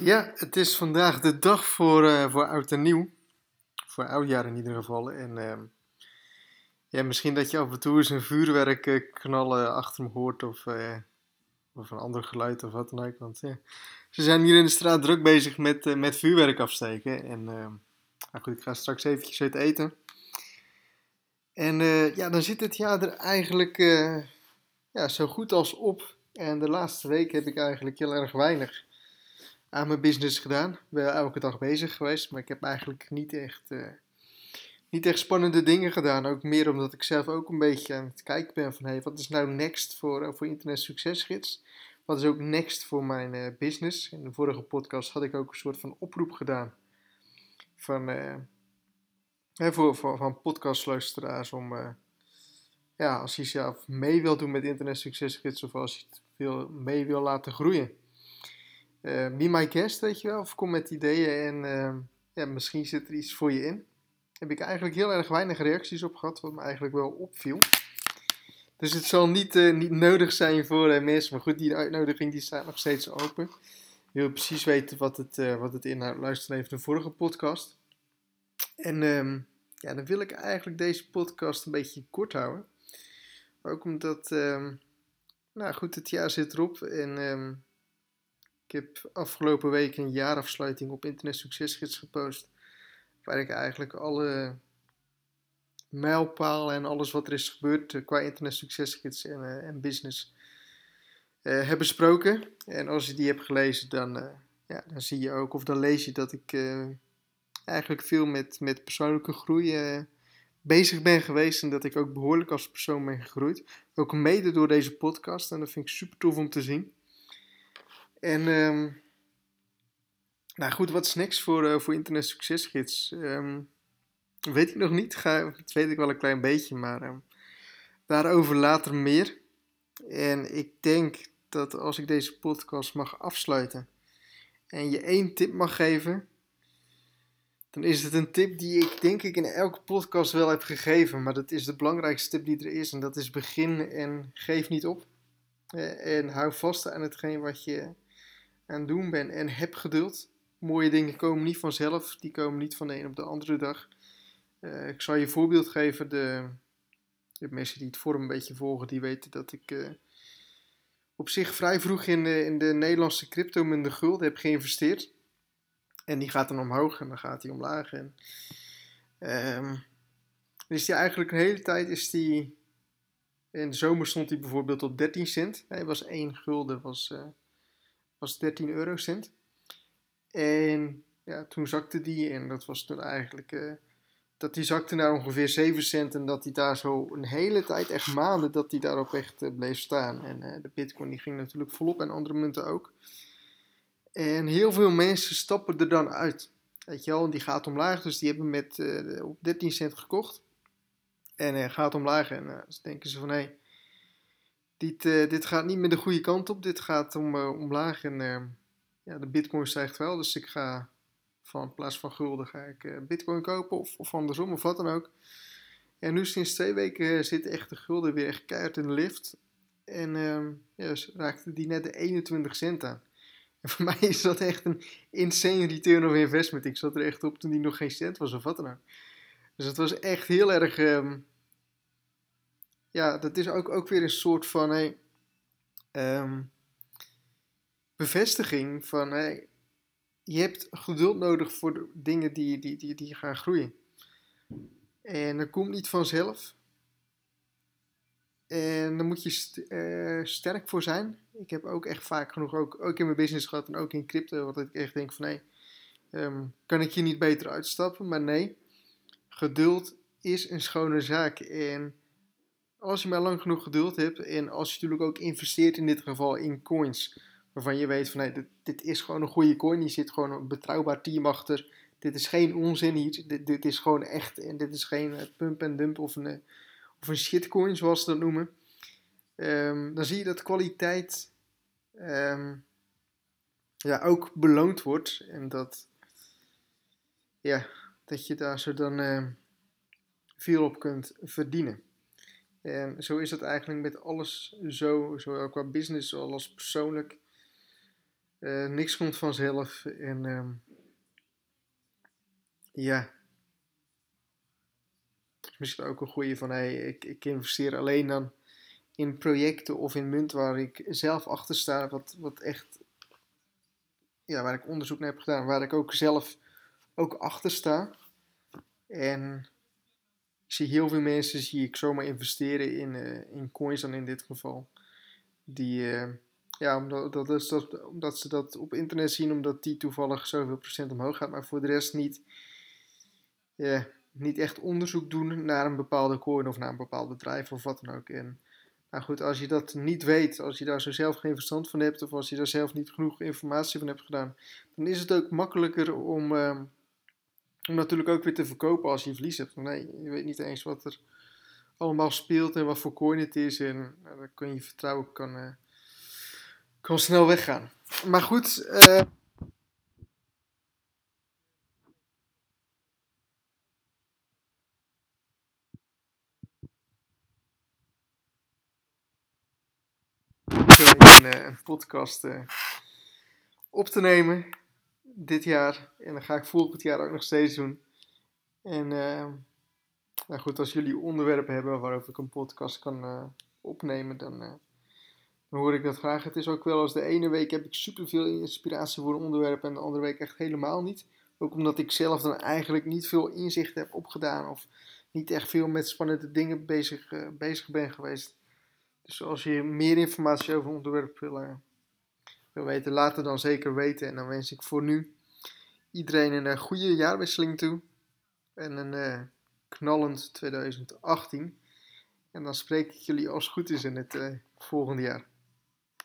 Ja, het is vandaag de dag voor, uh, voor oud en nieuw. Voor oudjaar in ieder geval. En uh, ja, misschien dat je af en toe eens een vuurwerk uh, knallen achter me hoort of, uh, of een ander geluid of wat dan ook. Want ja, ze zijn hier in de straat druk bezig met, met vuurwerk afsteken. En nou goed, ik ga straks eventjes uit eten. En ja, dan zit het jaar er eigenlijk ja, zo goed als op. En de laatste week heb ik eigenlijk heel erg weinig aan mijn business gedaan. Ik ben elke dag bezig geweest, maar ik heb eigenlijk niet echt, uh, niet echt spannende dingen gedaan. Ook meer omdat ik zelf ook een beetje aan het kijken ben van hey, wat is nou next voor, uh, voor Internet Succesgids? Wat is ook next voor mijn uh, business? In de vorige podcast had ik ook een soort van oproep gedaan van, hè, voor, voor, van podcastluisteraars om ja, als je zelf mee wil doen met Internet Succesgids of als je het mee wil laten groeien be my guest, weet je wel. Of kom met ideeën en uh, ja, misschien zit er iets voor je in. Heb ik eigenlijk heel erg weinig reacties op gehad, wat me eigenlijk wel opviel. Dus het zal niet, uh, niet nodig zijn voor mensen. Maar goed, die uitnodiging die staat nog steeds open. Je wil precies weten wat het, wat het inhoudt. Luister even de vorige podcast. En um, ja, dan wil ik eigenlijk deze podcast een beetje kort houden. Ook omdat, um, nou goed, het jaar zit erop. En um, ik heb afgelopen week een jaarafsluiting op Internet Succesgids gepost. Waar ik eigenlijk alle mijlpalen en alles wat er is gebeurd eh, qua Internet Succesgids en, uh, en business uh, heb besproken. En als je die hebt gelezen, dan, ja, dan zie je ook, of dan lees je dat ik eigenlijk veel met, met persoonlijke groei bezig ben geweest. En dat ik ook behoorlijk als persoon ben gegroeid. Ook mede door deze podcast. En dat vind ik super tof om te zien. En um, nou goed, wat is next voor, uh, voor Internet Succesgids? Um, weet ik nog niet, Ga, dat weet ik wel een klein beetje, maar um, daarover later meer. En ik denk dat als ik deze podcast mag afsluiten en je één tip mag geven, dan is het een tip die ik denk ik in elke podcast wel heb gegeven. Maar dat is de belangrijkste tip die er is en dat is begin en geef niet op. Uh, en hou vast aan hetgeen wat je aan doen ben. En heb geduld. Mooie dingen komen niet vanzelf. Die komen niet van de een op de andere dag. Uh, ik zal je een voorbeeld geven. De, de, mensen die het forum een beetje volgen, die weten dat ik uh, op zich vrij vroeg in de, in de Nederlandse crypto in de guld heb geïnvesteerd. En die gaat dan omhoog en dan gaat hij omlaag. En, um, is die eigenlijk een hele tijd is die... In de zomer stond hij bijvoorbeeld op 13 cent. Hij was 1 gulden, was... Uh, was 13 eurocent. En ja, toen zakte die en dat was toen eigenlijk... Uh, dat die zakte naar ongeveer 7 cent en dat die daar zo een hele tijd, echt maanden, dat die daarop echt uh, bleef staan. En uh, de bitcoin die ging natuurlijk volop en andere munten ook. En heel veel mensen stappen er dan uit. Weet je wel, die gaat omlaag, dus die hebben met op 13 cent gekocht. En gaat omlaag en dan denken ze van hé, hey, dit, uh, dit gaat niet meer de goede kant op. Dit gaat om, uh, omlaag. En uh, ja, de bitcoin stijgt wel. Dus ik ga van in plaats van gulden ga ik bitcoin kopen. Of, of andersom of wat dan ook. En nu sinds twee weken zit echt de gulden weer echt keihard in de lift. En ehm, ja, raakte die net de 21 cent aan. En voor mij is dat echt een insane return of investment. Ik zat er echt op toen die nog geen cent was of wat dan ook. Dus het was echt heel erg... Um, ja, dat is ook, ook weer een soort van hey, um, bevestiging van hey, je hebt geduld nodig voor de dingen die, die, die, die gaan groeien. En dat komt niet vanzelf. En daar moet je uh, sterk voor zijn. Ik heb ook echt vaak genoeg, ook, ook in mijn business gehad en ook in crypto, wat ik echt denk van nee, um, kan ik hier niet beter uitstappen? Maar nee, geduld is een schone zaak. En als je maar lang genoeg geduld hebt en als je natuurlijk ook investeert in dit geval in coins, waarvan je weet van hey, dit, dit is gewoon een goede coin, hier zit gewoon een betrouwbaar team achter, dit is geen onzin hier, dit, is gewoon echt en dit is geen uh, pump en dump of een, uh, of shitcoin zoals ze dat noemen, um, dan zie je dat kwaliteit um, ja, ook beloond wordt en dat, ja, dat je daar zo dan uh, veel op kunt verdienen. En zo is het eigenlijk met alles zo, zowel qua business als persoonlijk. Uh, niks komt vanzelf. En um, ja. Misschien ook een goede van hey, ik, ik investeer alleen dan in projecten of in munt waar ik zelf achter sta. Wat, wat echt. Ja, waar ik onderzoek naar heb gedaan. Waar ik ook zelf ook achter sta. En ik zie heel veel mensen zie ik zomaar investeren in, uh, in coins dan in dit geval. Die, uh, ja, omdat, dat is dat, omdat ze dat op internet zien, omdat die toevallig zoveel procent omhoog gaat, maar voor de rest niet, ja, niet echt onderzoek doen naar een bepaalde coin of naar een bepaald bedrijf of wat dan ook. En nou goed, als je dat niet weet, als je daar zo zelf geen verstand van hebt of als je daar zelf niet genoeg informatie van hebt gedaan, dan is het ook makkelijker om, uh, om natuurlijk ook weer te verkopen als je verlies hebt. Nee, je weet niet eens wat er allemaal speelt en wat voor coin het is. En nou, dan kun je vertrouwen kan, uh, kan snel weggaan. Maar goed. Uh, een, eh, een podcast op te nemen dit jaar. En dan ga ik volgend jaar ook nog steeds doen. En uh, nou goed, als jullie onderwerpen hebben waarover ik een podcast kan uh, opnemen, dan, uh, dan, hoor ik dat graag. Het is ook wel als de ene week heb ik superveel inspiratie voor een onderwerp en de andere week echt helemaal niet. Ook omdat ik zelf dan eigenlijk niet veel inzicht heb opgedaan of niet echt veel met spannende dingen bezig, bezig ben geweest. Dus als je meer informatie over een onderwerp wil, wil weten, laat het dan zeker weten. En dan wens ik voor nu iedereen een goede jaarwisseling toe. En een uh, knallend 2018. En dan spreek ik jullie als het goed is in het uh, volgende jaar.